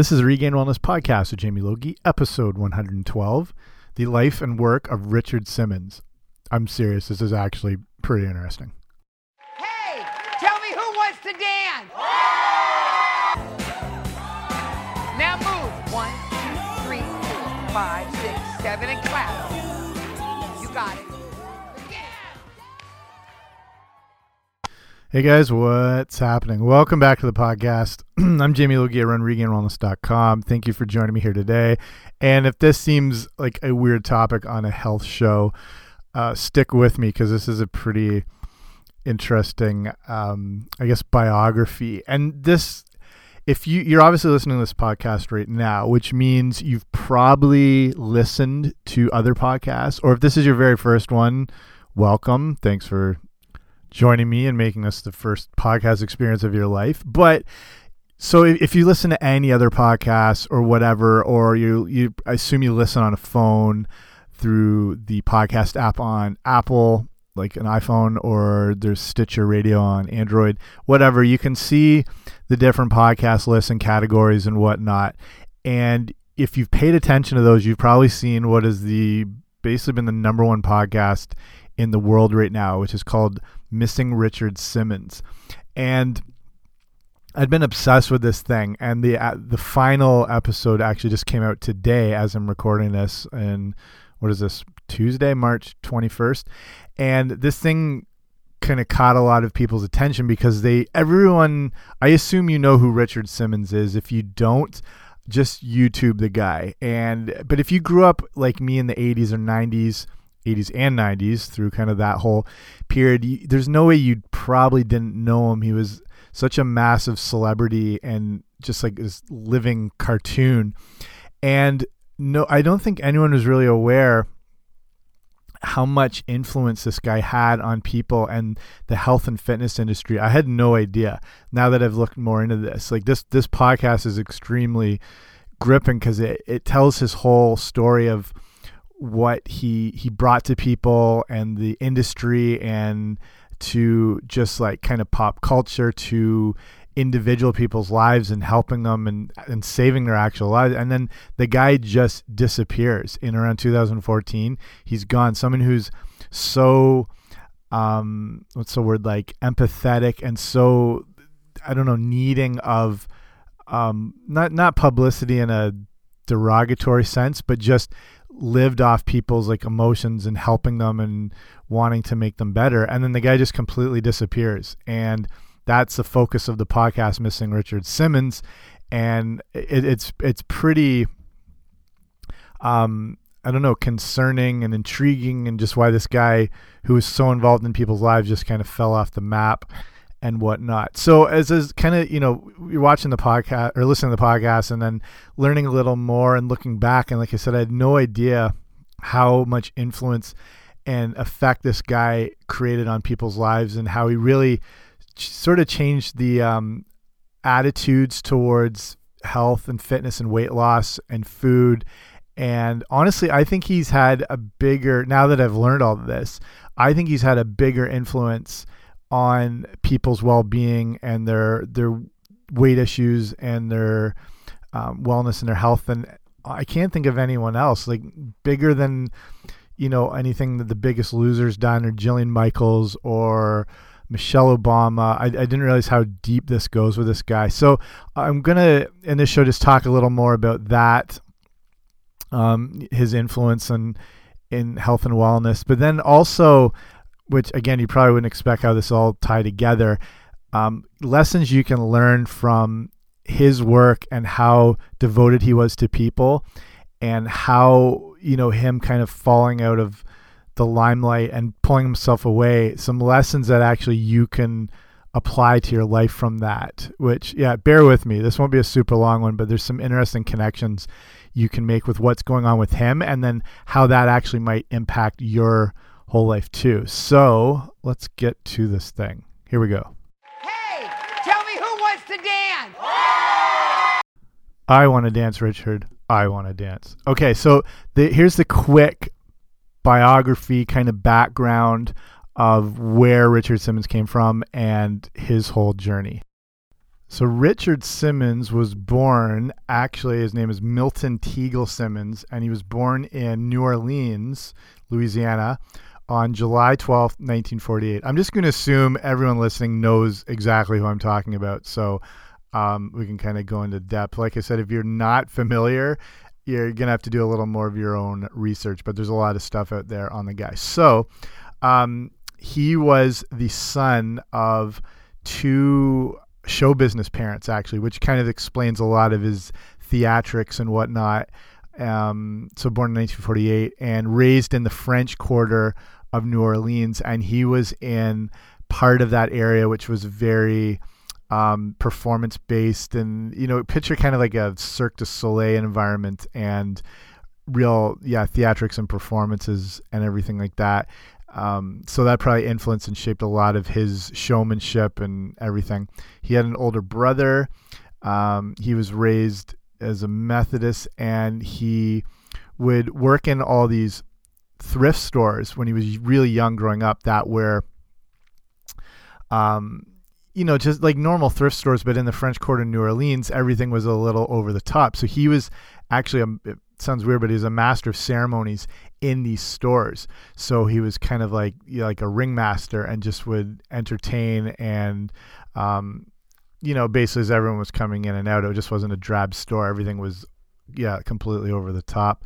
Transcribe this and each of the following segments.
This is Regain Wellness Podcast with Jamie Logie, episode 112 The Life and Work of Richard Simmons. I'm serious, this is actually pretty interesting. Hey, tell me who wants to dance? Hey guys, what's happening? Welcome back to the podcast. I'm Jamie Logie. I run regainwellness.com. Thank you for joining me here today. And if this seems like a weird topic on a health show, uh, stick with me because this is a pretty interesting, um, I guess, biography. And this, if you you're obviously listening to this podcast right now, which means you've probably listened to other podcasts, or if this is your very first one, welcome. Thanks for joining me and making this the first podcast experience of your life. But so if, you listen to any other podcasts or whatever, or you you I assume you listen on a phone through the podcast app on Apple, like an iPhone, or there's Stitcher Radio on Android, whatever, you can see the different podcast lists and categories and whatnot. And if you've paid attention to those, you've probably seen what is the basically been the number one podcast in the world right now, which is called Missing Richard Simmons. And I'd been obsessed with this thing, and the uh, the final episode actually just came out today as I'm recording this. And what is this Tuesday, March 21st? And this thing kind of caught a lot of people's attention because they everyone I assume you know who Richard Simmons is. If you don't, just YouTube the guy. And but if you grew up like me in the 80s or 90s, 80s and 90s through kind of that whole period, there's no way you probably didn't know him. He was such a massive celebrity and just like this living cartoon. And no, I don't think anyone was really aware how much influence this guy had on people and the health and fitness industry. I had no idea. Now that I've looked more into this, like this this podcast is extremely gripping because it, it tells his whole story of what he he brought to people and the industry and to just like kind of pop culture to individual people's lives and helping them and and saving their actual lives. And then the guy just disappears in around 2014 he's gone. Someone who's so um what's the word like empathetic and so i don't know needing of um not not publicity in a derogatory sense but just lived off people's like emotions and helping them and wanting to make them better. And then the guy just completely disappears. And that's the focus of the podcast missing richard simmons. And it, it's it's pretty um i don't know concerning and intriguing and just why this guy who was so involved in people's lives just kind of fell off the map and whatnot. So as as kind of you know you're watching the podcast or listening to the podcast and then learning a little more and looking back and like I said I had no idea how much influence and effect this guy created on people's lives and how he really sort of changed the um, attitudes towards health and fitness and weight loss and food. And honestly, I think he's had a bigger, now that I've learned all this, I think he's had a bigger influence on people's well-being and their their weight issues and their um, wellness and their health and I can't think of anyone else like bigger than you know anything that the biggest losers done or Jillian Michaels or Michelle Obama. I, I didn't realize how deep this goes with this guy. So I'm gonna in this show just talk a little more about that, um, his influence and in health and wellness, but then also which again you probably wouldn't expect how this all tie together. Um, lessons you can learn from his work and how devoted he was to people, and how you know him kind of falling out of the limelight and pulling himself away. Some lessons that actually you can apply to your life from that. Which yeah, bear with me. This won't be a super long one, but there's some interesting connections you can make with what's going on with him, and then how that actually might impact your whole life too. So let's get to this thing. Here we go. Hey, tell me who wants to dance? I want to dance, Richard. I want to dance. Okay, so the, here's the quick biography kind of background of where Richard Simmons came from and his whole journey. So Richard Simmons was born, actually, his name is Milton Teagle Simmons, and he was born in New Orleans, Louisiana, on July 12th, 1948. I'm just going to assume everyone listening knows exactly who I'm talking about. So um, we can kind of go into depth. Like I said, if you're not familiar, you're going to have to do a little more of your own research, but there's a lot of stuff out there on the guy. So um, he was the son of two show business parents, actually, which kind of explains a lot of his theatrics and whatnot. Um, so born in 1948 and raised in the French Quarter of New Orleans, and he was in part of that area, which was very um, performance based, and you know, picture kind of like a Cirque du Soleil environment and real, yeah, theatrics and performances and everything like that. Um, so that probably influenced and shaped a lot of his showmanship and everything. He had an older brother. Um, he was raised as a Methodist, and he would work in all these thrift stores when he was really young growing up that were um you know just like normal thrift stores but in the french quarter in new orleans everything was a little over the top. So he was actually a, it sounds weird but he was a master of ceremonies in these stores. So he was kind of like you know, like a ringmaster and just would entertain and um you know basically as everyone was coming in and out it just wasn't a drab store. Everything was yeah completely over the top.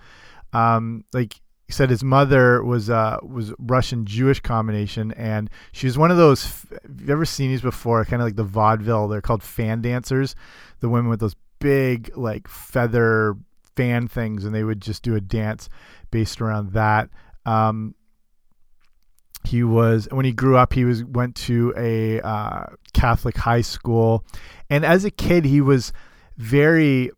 Um like he said his mother was uh was Russian Jewish combination, and she was one of those. Have you ever seen these before? Kind of like the vaudeville. They're called fan dancers. The women with those big like feather fan things, and they would just do a dance based around that. Um, he was when he grew up. He was went to a uh, Catholic high school, and as a kid, he was very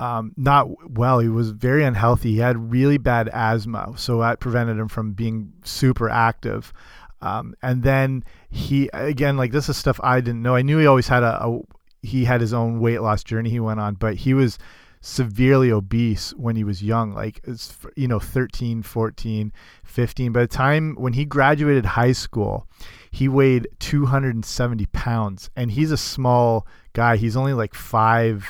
um, not well. He was very unhealthy. He had really bad asthma, so that prevented him from being super active. Um, and then he again, like this is stuff I didn't know. I knew he always had a, a he had his own weight loss journey he went on, but he was severely obese when he was young like it's you know 13 14 15 by the time when he graduated high school he weighed 270 pounds and he's a small guy he's only like five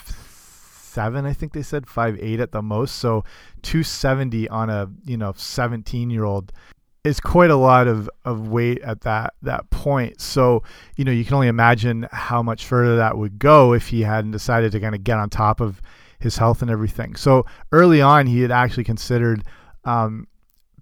seven, I think they said five eight at the most. So 270 on a you know 17 year old is quite a lot of, of weight at that that point. So you know you can only imagine how much further that would go if he hadn't decided to kind of get on top of his health and everything. So early on, he had actually considered um,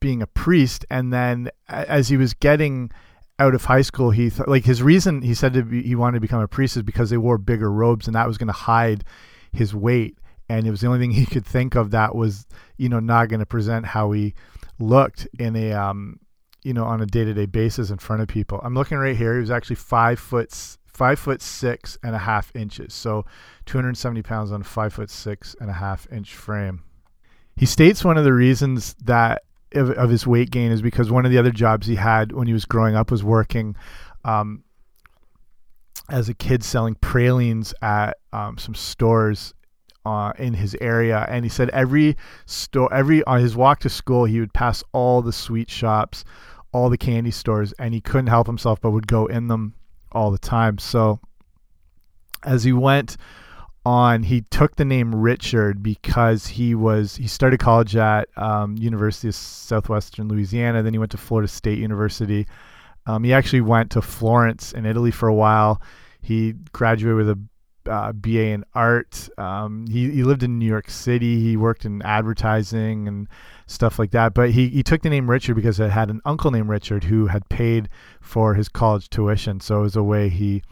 being a priest, and then as he was getting out of high school, he like his reason he said be, he wanted to become a priest is because they wore bigger robes, and that was going to hide his weight and it was the only thing he could think of that was you know not going to present how he looked in a um you know on a day-to-day basis in front of people. I'm looking right here he was actually five foot five foot six and a half inches. So 270 pounds on a five foot six and a half inch frame. He states one of the reasons that of, of his weight gain is because one of the other jobs he had when he was growing up was working um, as a kid selling pralines at um, some stores uh, in his area, and he said every store, every on his walk to school, he would pass all the sweet shops, all the candy stores, and he couldn't help himself but would go in them all the time. So as he went on, he took the name Richard because he was he started college at um, University of Southwestern Louisiana, then he went to Florida State University um, he actually went to Florence in Italy for a while. He graduated with a uh, BA in art. Um, he, he lived in New York City. He worked in advertising and stuff like that. But he, he took the name Richard because it had an uncle named Richard who had paid for his college tuition. So it was a way he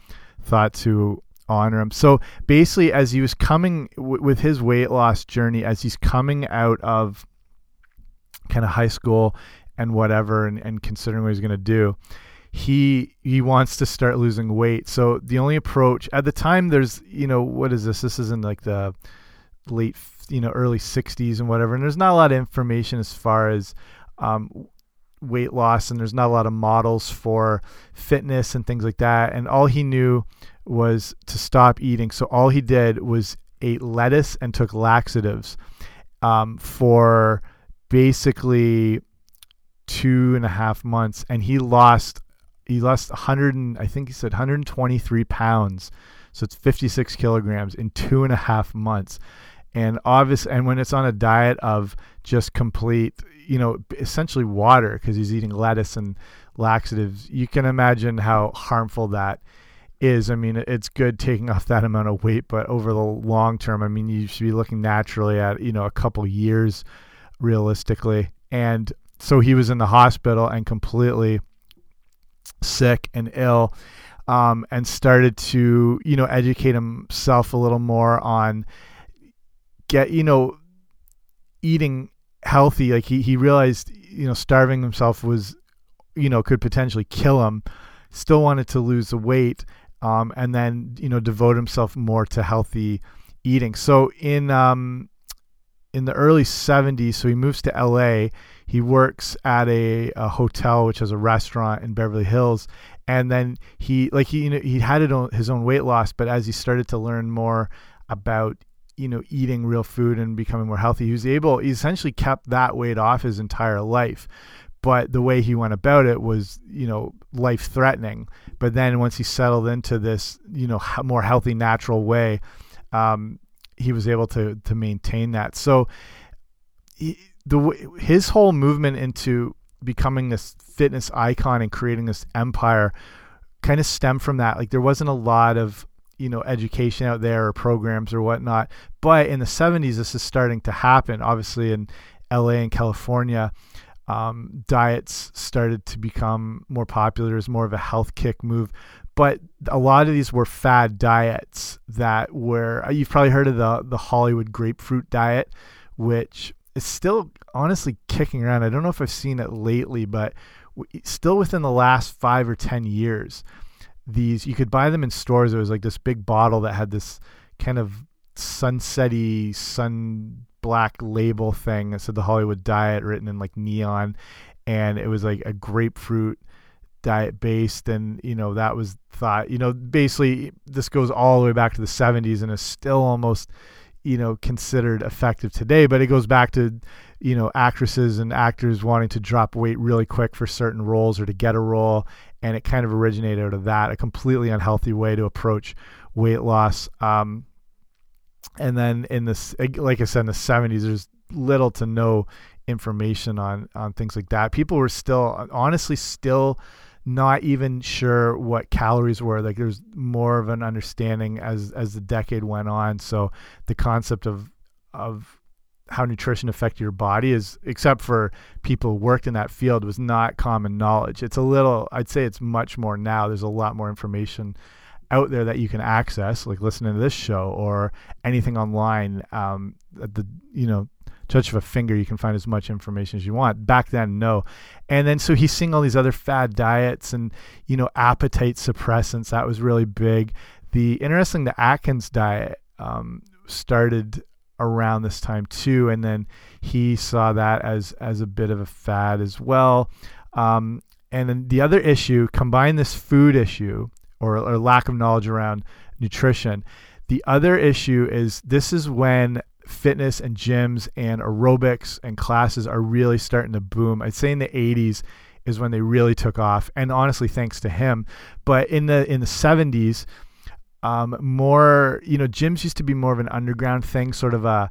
thought to honor him. So basically, as he was coming with his weight loss journey, as he's coming out of kind of high school and whatever and, and considering what he's going to do, he he wants to start losing weight. So the only approach at the time there's you know what is this? This is in like the late you know early 60s and whatever, and there's not a lot of information as far as um, weight loss, and there's not a lot of models for fitness and things like that. And all he knew was to stop eating. So all he did was ate lettuce and took laxatives um, for basically two and a half months, and he lost he lost 100 and I think he said 123 pounds So it's 56 kilograms in two and a half months. And obvious, and when it's on a diet of just complete, you know, essentially water because he's eating lettuce and laxatives, you can imagine how harmful that is. I mean, it's good taking off that amount of weight, but over the long term, I mean, you should be looking naturally at, you know, a couple years realistically. And so he was in the hospital and completely sick and ill. Um, and started to, you know, educate himself a little more on get, you know, eating healthy. Like he, he realized, you know, starving himself was, you know, could potentially kill him. Still wanted to lose the weight um, and then you know devote himself more to healthy eating. So in um, in the early 70s, so he moves to LA. He works at a, a hotel which has a restaurant in Beverly Hills, and then he like he you know, he had it on his own weight loss, but as he started to learn more about you know eating real food and becoming more healthy, he was able he essentially kept that weight off his entire life. But the way he went about it was you know life threatening but then once he settled into this you know more healthy natural way um, he was able to to maintain that. So he, the his whole movement into becoming this fitness icon and creating this empire kind of stemmed from that. Like there wasn't a lot of you know education out there or programs or whatnot. But in the 70s this is starting to happen obviously in la and california. Um, diets started to become more popular. As more of a health kick move. But a lot of these were fad diets that were uh, you've probably heard of the the Hollywood grapefruit diet, which is still honestly kicking around. I don't know if I've seen it lately, but still within the last five or ten years, these you could buy them in stores. It was like this big bottle that had this kind of sunsetty sun black label thing that said the Hollywood diet written in like neon and it was like a grapefruit diet based and you know that was thought you know basically this goes all the way back to the 70s and is still almost you know considered effective today but it goes back to you know actresses and actors wanting to drop weight really quick for certain roles or to get a role and it kind of originated out of that a completely unhealthy way to approach weight loss. Um, and then in this like i said in the 70s there's little to no information on on things like that. People were still honestly still not even sure what calories were. Like there's more of an understanding as as the decade went on. So the concept of of how nutrition affected your body is except for people who worked in that field was not common knowledge. It's a little i'd say it's much more now. There's a lot more information out there that you can access, like listening to this show or anything online. Um, the you know touch of a finger, you can find as much information as you want. Back then, no. And then so he's seeing all these other fad diets and you know appetite suppressants. That was really big. The interesting, the Atkins diet um, started around this time too, and then he saw that as as a bit of a fad as well. Um, and then the other issue, combine this food issue or, or lack of knowledge around nutrition. The other issue is this is when fitness and gyms and aerobics and classes are really starting to boom. I'd say in the 80s is when they really took off, and honestly, thanks to him. But in the in the 70s, um, more you know, gyms used to be more of an underground thing, sort of a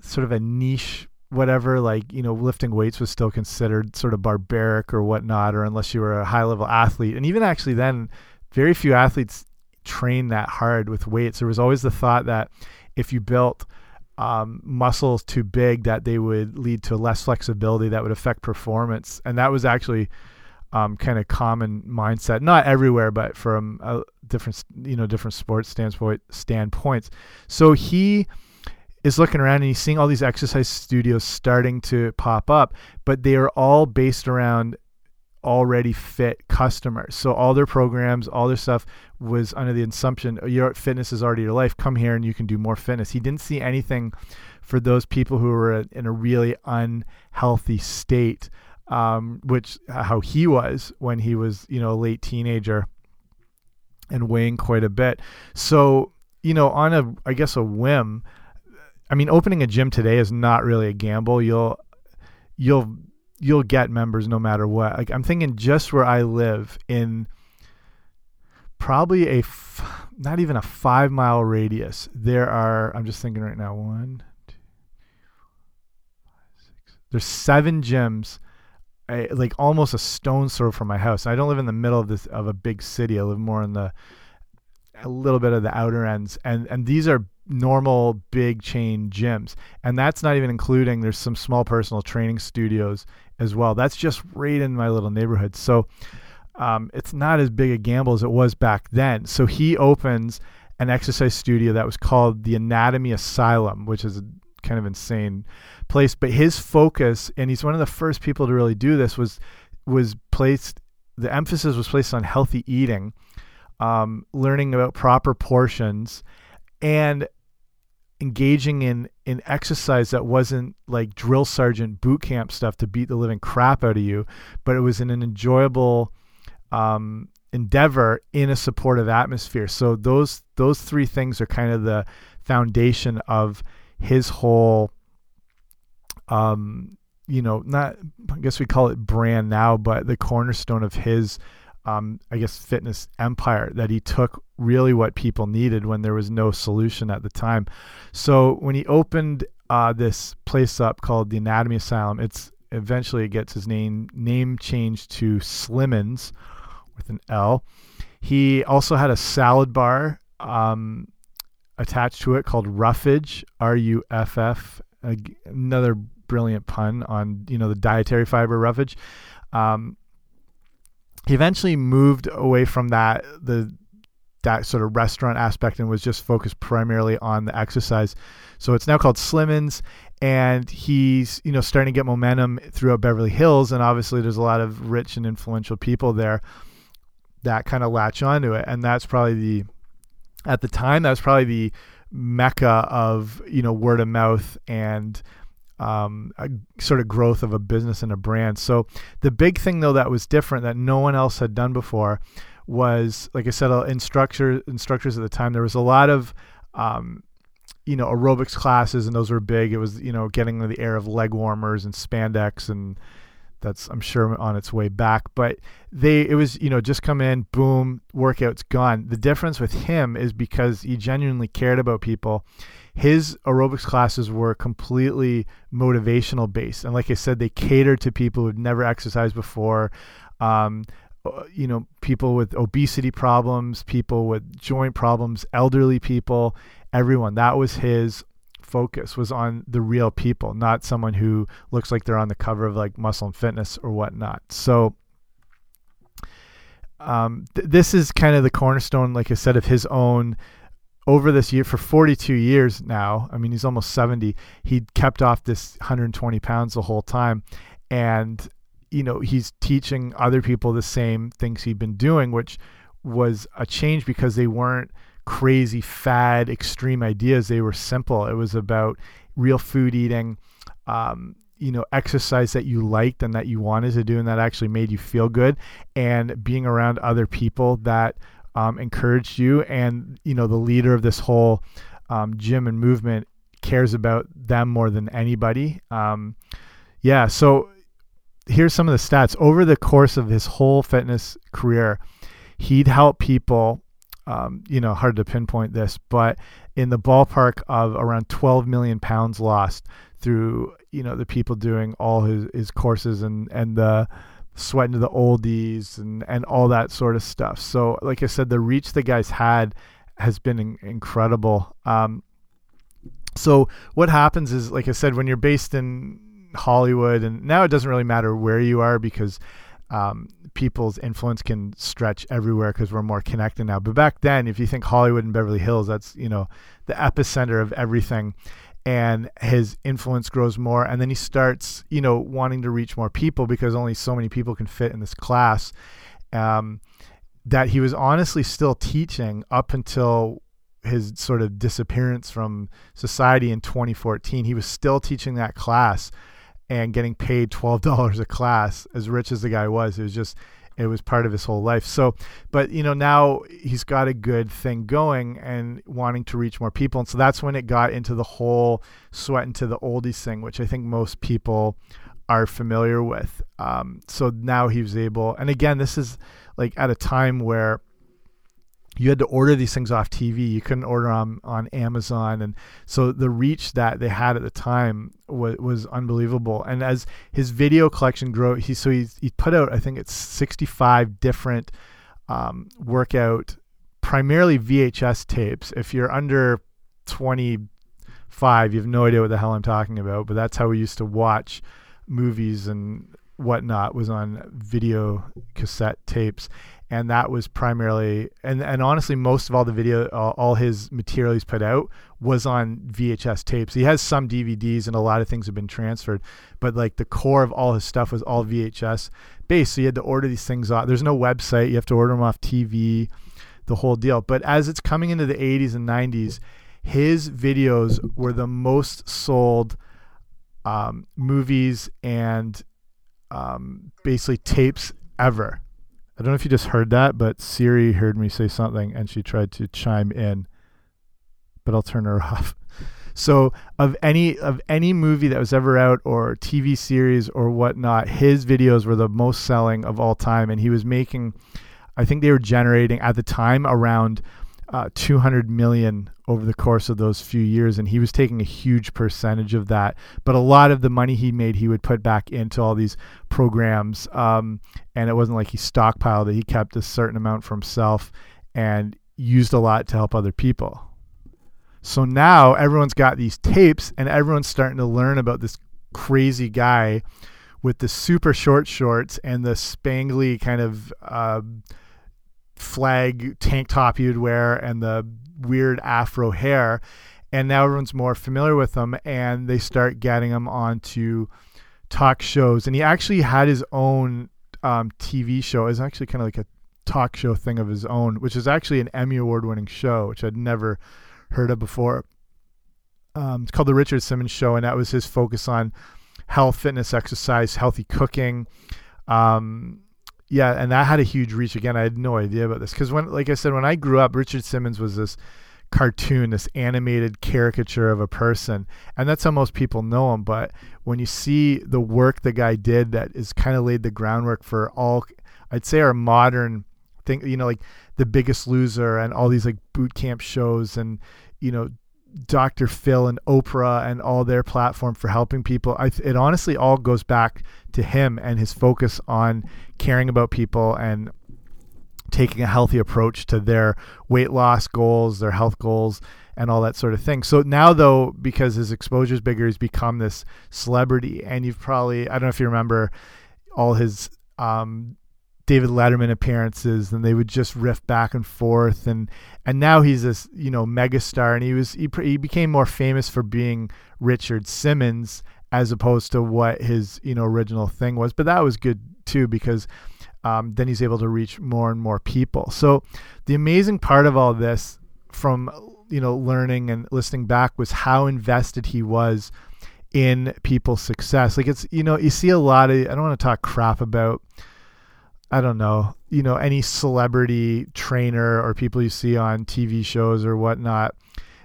sort of a niche whatever like you know lifting weights was still considered sort of barbaric or whatnot or unless you were a high level athlete and even actually then very few athletes trained that hard with weights. There was always the thought that if you built um, muscles too big, that they would lead to less flexibility that would affect performance, and that was actually um, kind of common mindset. Not everywhere, but from a different, you know, different sports standpoint standpoints. So he is looking around and he's seeing all these exercise studios starting to pop up, but they are all based around already fit customers. So all their programs, all their stuff was under the assumption oh, your fitness is already your life. Come here and you can do more fitness. He didn't see anything for those people who were in a really unhealthy state, um, which how he was when he was you know a late teenager and weighing quite a bit. So you know on a I guess a whim. I mean, opening a gym today is not really a gamble. You'll you'll you'll get members no matter what. Like I'm thinking just where I live in probably a not even a five mile radius. There are, I'm just thinking right now, one, two, five, six. There's seven gyms, I, like almost a stone's throw from my house. I don't live in the middle of this of a big city. I live more in the a little bit of the outer ends, and and these are normal big chain gyms, and that's not even including. There's some small personal training studios as well. That's just right in my little neighborhood. So um, it's not as big a gamble as it was back then. So he opens an exercise studio that was called the Anatomy Asylum, which is a kind of insane place. But his focus, and he's one of the first people to really do this, was was placed. The emphasis was placed on healthy eating, um, learning about proper portions, and engaging in in exercise that wasn't like drill sergeant boot camp stuff to beat the living crap out of you, but it was in an enjoyable um, endeavor in a supportive atmosphere. So those those three things are kind of the foundation of his whole um, you know, not I guess we call it brand now, but the cornerstone of his um, I guess fitness empire that he took really what people needed when there was no solution at the time. So when he opened uh, this place up called the Anatomy Asylum, it's eventually it gets his name name changed to Slimmons with an L. He also had a salad bar um, attached to it called Ruffage, R U F F. Another brilliant pun on you know the dietary fiber roughage. Um, he eventually moved away from that the that sort of restaurant aspect and was just focused primarily on the exercise. So it's now called Slimmons and he's you know starting to get momentum throughout Beverly Hills, and obviously there's a lot of rich and influential people there that kind of latch onto it, and that's probably the at the time that was probably the mecca of you know word of mouth and um, a sort of growth of a business and a brand. So the big thing though that was different that no one else had done before was like I said, uh, instructor instructors at the time. There was a lot of um, you know aerobics classes, and those were big. It was you know getting the air of leg warmers and spandex and that's I'm sure on its way back. But they it was you know just come in, boom, workout's gone. The difference with him is because he genuinely cared about people. His aerobics classes were completely motivational based, and like I said, they catered to people who'd never exercised before. Um, uh, you know, people with obesity problems, people with joint problems, elderly people, everyone. That was his focus was on the real people, not someone who looks like they're on the cover of like Muscle and Fitness or whatnot. So um, th this is kind of the cornerstone, like I said, of his own. Over this year, for 42 years now, I mean, he's almost 70. He kept off this 120 pounds the whole time, and you know, he's teaching other people the same things he'd been doing, which was a change because they weren't crazy fad extreme ideas they were simple it was about real food eating um, you know exercise that you liked and that you wanted to do and that actually made you feel good and being around other people that um, encouraged you and you know the leader of this whole um, gym and movement cares about them more than anybody. Um, yeah so here's some of the stats. Over the course of his whole fitness career he'd help people um, you know, hard to pinpoint this, but in the ballpark of around 12 million pounds lost through, you know, the people doing all his, his courses and, and the sweating to the oldies and, and all that sort of stuff. So, like I said, the reach the guys had has been in, incredible. Um, so what happens is, like I said, when you're based in Hollywood, and now it doesn't really matter where you are because um, people's influence can stretch everywhere because we're more connected now. But back then, if you think Hollywood and Beverly Hills, that's you know the epicenter of everything. And his influence grows more, and then he starts, you know, wanting to reach more people because only so many people can fit in this class. Um, that he was honestly still teaching up until his sort of disappearance from society in 2014. He was still teaching that class and getting paid $12 a class as rich as the guy was it was just it was part of his whole life. So but you know now he's got a good thing going and wanting to reach more people. And so that's when it got into the whole sweatin' to the oldies thing which i think most people are familiar with. Um, so now he was able and again this is like at a time where you had to order these things off TV. You couldn't order them on Amazon, and so the reach that they had at the time was was unbelievable. And as his video collection grew, he so he he put out I think it's 65 different um, workout, primarily VHS tapes. If you're under 25, you have no idea what the hell I'm talking about. But that's how we used to watch movies and whatnot was on video cassette tapes and that was primarily and and honestly most of all the video all, all, his material he's put out was on VHS tapes. He has some DVDs and a lot of things have been transferred, but like the core of all his stuff was all VHS based. So you had to order these things off. There's no website. You have to order them off TV, the whole deal. But as it's coming into the 80s and 90s, his videos were the most sold um, movies and um, basically tapes ever I don't know if you just heard that, but Siri heard me say something and she tried to chime in, but I'll turn her off. So of any of any movie that was ever out or TV series or whatnot, his videos were the most selling of all time, and he was making, I think they were generating at the time around uh, 200 million over the course of those few years and he was taking a huge percentage of that. But a lot of the money he made he would put back into all these programs um, and it wasn't like he stockpiled it. He kept a certain amount for himself and used a lot to help other people. So now everyone's got these tapes and everyone's starting to learn about this crazy guy with the super short shorts and the spangly kind of uh, flag tank top you'd wear and the weird afro hair. And now everyone's more familiar with him and they start getting him onto talk shows. And he actually had his own um, TV show. It's actually kind of like a talk show thing of his own, which is actually an Emmy Award winning show, which I'd never heard of before. Um, it's called The Richard Simmons Show, and that was his focus on health, fitness, exercise, healthy cooking. Um, yeah, and that had a huge reach. Again, I had no idea about this because when, like I said, when I grew up, Richard Simmons was this cartoon, this animated caricature of a person, and that's how most people know him. But when you see the work the guy did, that is kind of laid the groundwork for all, I'd say, our modern thing. You know, like The Biggest Loser and all these like boot camp shows, and you know, Dr. Phil and Oprah and all their platform for helping people. I, it honestly all goes back to him and his focus on caring about people and taking a healthy approach to their weight loss goals, their health goals, and all that sort of thing. So now, though, because his exposure is bigger, he's become this celebrity. And you've probably, I don't know if you remember all his um, David Letterman appearances, and they would just riff back and forth. And and now he's this you know megastar, and he was he he became more famous for being Richard Simmons as opposed to what his you know original thing was. But that was good too because um, then he's able to reach more and more people. So the amazing part of all this, from you know learning and listening back, was how invested he was in people's success. Like it's you know you see a lot of I don't want to talk crap about I don't know, you know, any celebrity trainer or people you see on TV shows or whatnot.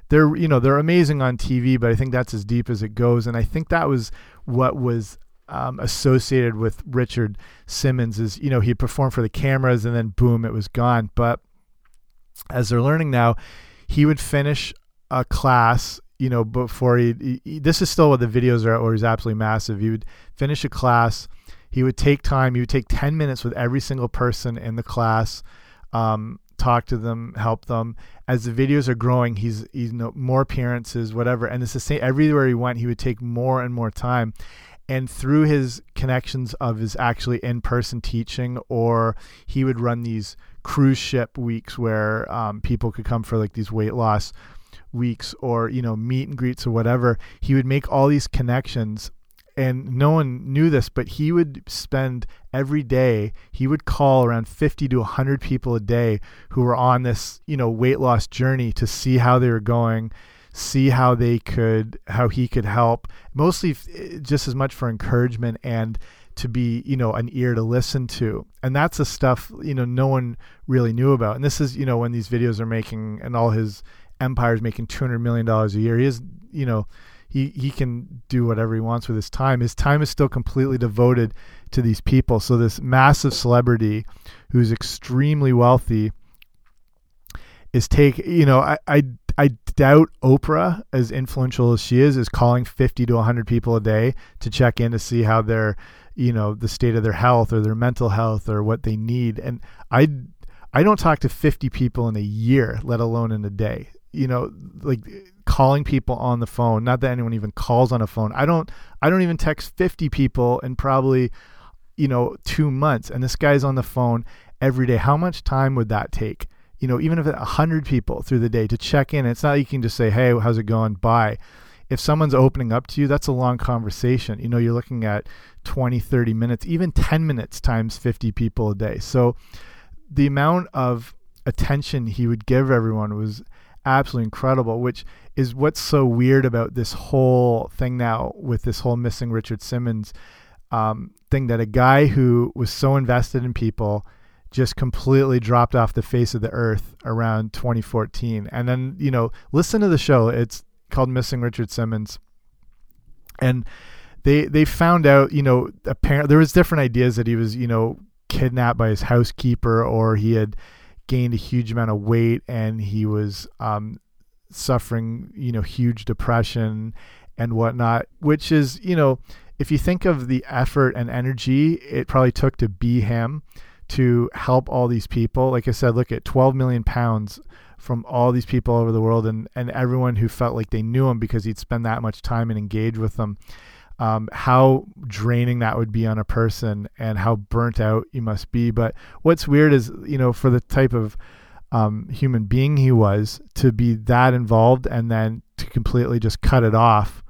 They're, you know, they're amazing on TV, but I think that's as deep as it goes. And I think that was what was um, associated with Richard Simmons is, you know, he performed for the cameras and then boom, it was gone. But as they're learning now, he would finish a class, you know, before he, he this is still what the videos are, where he's absolutely massive. He would finish a class he would take time. He would take 10 minutes with every single person in the class, um, talk to them, help them. As the videos are growing, he's he's you know, more appearances, whatever. And it's the same everywhere he went. He would take more and more time. And through his connections of his actually in person teaching, or he would run these cruise ship weeks where um, people could come for like these weight loss weeks or you know meet and greets or whatever he would make all these connections and no one knew this, but he would spend every day, he would call around 50 to 100 people a day who were on this, you know, weight loss journey to see how they were going, see how they could, how he could help, mostly eh, just as much for encouragement and to be, you know, an ear to listen to. And that's the stuff, you know, no one really knew about. And this is, you know, when these videos are making and all his empires making $200 million a year, he is, you know, he he can do whatever he wants with his time. His time is still completely devoted to these people. So this massive celebrity who's extremely wealthy is take you know I, I I doubt Oprah, as influential as she is, is calling 50 to 100 people a day to check in to see how they're, you know, the state of their health or their mental health or what they need. And I, I don't talk to 50 people in a year, let alone in a day. You know, like calling people on the phone. Not that anyone even calls on a phone. I don't. I don't even text 50 people in probably, you know, two months. And this guy's on the phone every day. How much time would that take? you know, even if it's 100 people through the day to check in, it's not you can just say, hey, how's it going? Bye. If someone's opening up to you, that's a long conversation. You know, you're looking at 20, 30 minutes, even 10 minutes times 50 people a day. So the amount of attention he would give everyone was absolutely incredible, which is what's so weird about this whole thing now with this whole missing Richard Simmons um, thing that a guy who was so invested in people just completely dropped off the face of the earth around 2014. And then, you know, listen to the show. It's called Missing Richard Simmons. And they they found out, you know, apparently there was different ideas that he was, you know, kidnapped by his housekeeper or he had gained a huge amount of weight and he was um, suffering, you know, huge depression and whatnot, which is, you know, if you think of the effort and energy it probably took to be him, to help all these people. Like I said, look at 12 million pounds from all these people over the world and, and everyone who felt like they knew him because he'd spend that much time and engage with them. Um, how draining that would be on a person and how burnt out you must be. But what's weird is, you know, for the type of um, human being he was, to be that involved and then to completely just cut it off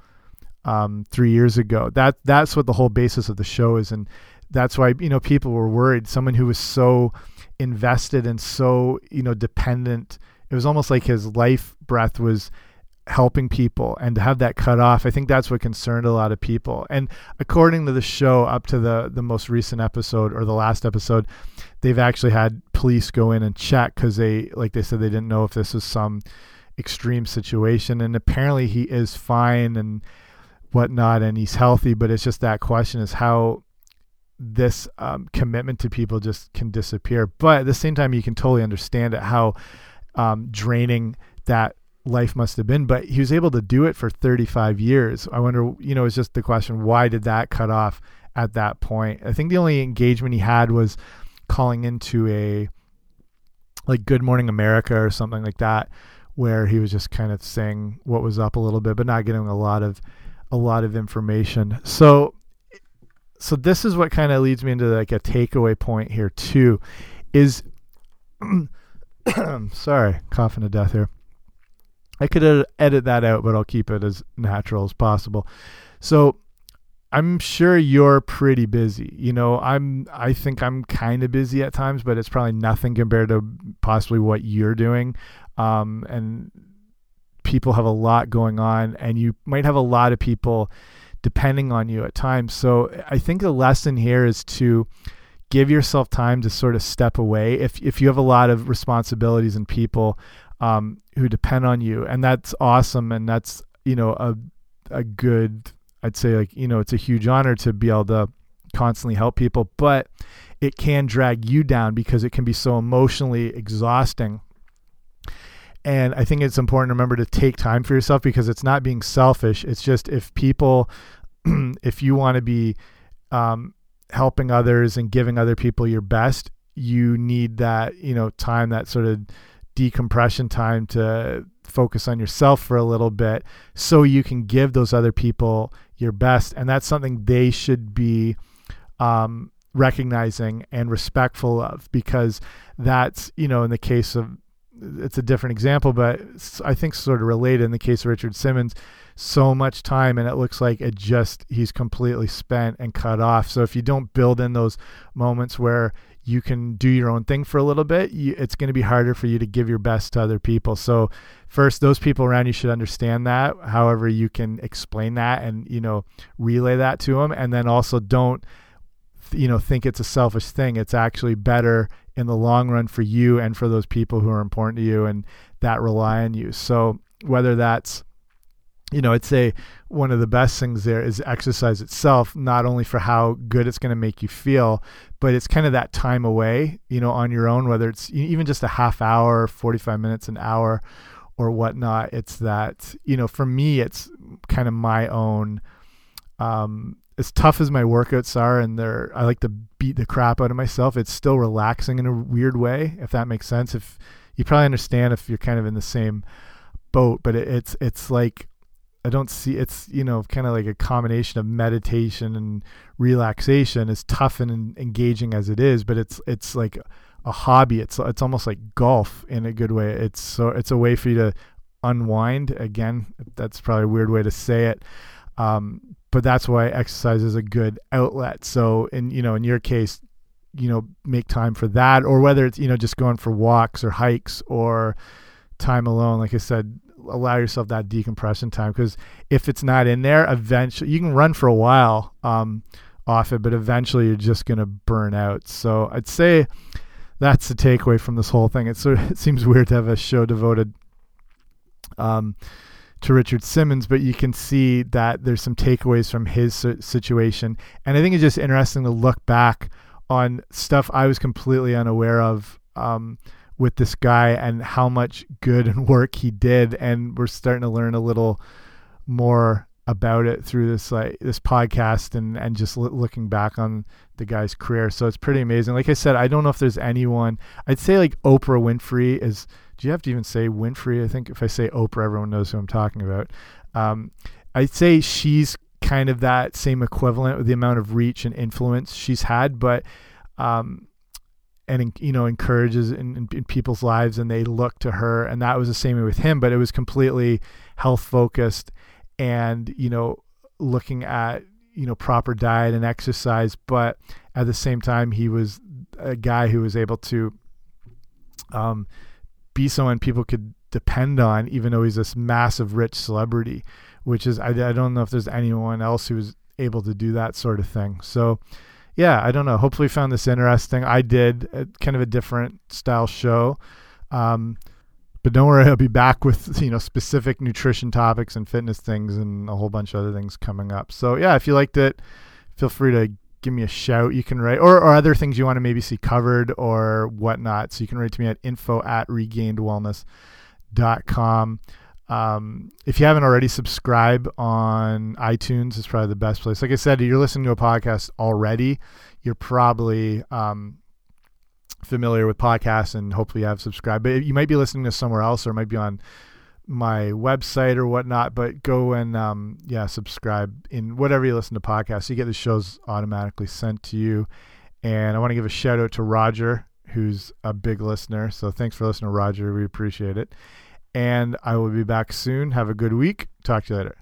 um, three years ago. That that's what the whole basis of the show is, and that's why you know people were worried. Someone who was so invested and so you know dependent. It was almost like his life breath was helping people and to have that cut off i think that's what concerned a lot of people and according to the show up to the the most recent episode or the last episode they've actually had police go in and check because they like they said they didn't know if this was some extreme situation and apparently he is fine and whatnot and he's healthy but it's just that question is how this um, commitment to people just can disappear. But at the same time, you can totally understand it how um, draining that life must have been. But he was able to do it for 35 years. I wonder, you know, it's just the question why did that cut off at that point? I think the only engagement he had was calling into a like Good Morning America or something like that, where he was just kind of saying what was up a little bit, but not getting a lot of a lot of information. So so this is what kind of leads me into like a takeaway point here too is sorry coughing to death here i could edit that out but i'll keep it as natural as possible so i'm sure you're pretty busy you know i'm i think i'm kind of busy at times but it's probably nothing compared to possibly what you're doing um, and people have a lot going on and you might have a lot of people depending on you at times. So I think the lesson here is to give yourself time to sort of step away. If if you have a lot of responsibilities and people um, who depend on you, and that's awesome, and that's you know a a good I'd say like you know it's a huge honor to be able to constantly help people, but it can drag you down because it can be so emotionally exhausting. And I think it's important to remember to take time for yourself because it's not being selfish. It's just if people, if you want to be um, helping others and giving other people your best, you need that, you know, time, that sort of decompression time to focus on yourself for a little bit so you can give those other people your best. And that's something they should be um, recognizing and respectful of because that's, you know, in the case of it's a different example, but I think sort of related in the case of Richard Simmons, so much time and it looks like it just he's completely spent and cut off. So if you don't build in those moments where you can do your own thing for a little bit, you, it's going to be harder for you to give your best to other people. So first, those people around you should understand that. However, you can explain that and you know relay that to them, and then also don't you know think it's a selfish thing. It's actually better in the long run for you and for those people who are important to you and that rely on you. So whether that's you know, I'd say one of the best things there is exercise itself, not only for how good it's going to make you feel, but it's kind of that time away, you know, on your own, whether it's even just a half hour, 45 minutes, an hour, or whatnot. It's that, you know, for me, it's kind of my own, um, as tough as my workouts are and they're, I like to beat the crap out of myself. It's still relaxing in a weird way, if that makes sense. If you probably understand if you're kind of in the same boat, but it, it's, it's like, I don't see it's you know kind of like a combination of meditation and relaxation as tough and engaging as it is but it's it's like a hobby. It's it's almost like golf in a good way. It's so it's a way for you to unwind. Again that's probably a weird way to say it um, but that's why exercise is a good outlet. So in you know in your case you know make time for that or whether it's you know just going for walks or hikes or time alone like i said allow yourself that decompression time because if it's not in there, eventually you can run for a while um, off it, but eventually you're just going to burn out. So I'd say that's the takeaway from this whole thing. It sort of, it seems weird to have a show devoted um, to Richard Simmons, but you can see that there's some takeaways from his situation, and I think it's just interesting to look back on stuff I was completely unaware of. Um, with this guy and how much good and work he did. And we're starting to learn a little more about it through this like this podcast and and just looking back on the guy's career. So it's pretty amazing. Like i said i don't know if there's anyone i'd say like oprah winfrey is do you have to even say winfrey? I think if i say oprah everyone knows who i'm talking about. Um, i'd say she's kind of that same equivalent with the amount of reach and influence she's had but um, and you know encourages in, in, people's lives and they look to her. And that was the same with him but it was completely health focused and you know looking at you know proper diet and exercise. But at the same time he was a guy who was able to um, be someone people could depend on even though he's this massive rich celebrity which is I, I don't know if there's anyone else who's able to do that sort of thing. So yeah, I don't know. Hopefully, you found this interesting. I did a, kind of a different style show. Um, but don't worry, I'll be back with you know specific nutrition topics and fitness things and a whole bunch of other things coming up. So yeah, if you liked it, feel free to give me a shout. You can write or, or other things you want to maybe see covered or whatnot. So you can write to me at info at regainedwellness.com. Um, if you haven't already, subscribe on iTunes. It's probably the best place. Like I said, if you're listening to a podcast already. You're probably um, familiar with podcasts and hopefully you have subscribed. But you might be listening to somewhere else or it might be on my website or whatnot. But go and um, yeah, subscribe in whatever you listen to podcasts. You get the shows automatically sent to you. And I want to give a shout out to Roger, who's a big listener. So thanks for listening, Roger. We appreciate it and I will be back soon. Have a good week. Talk to you later.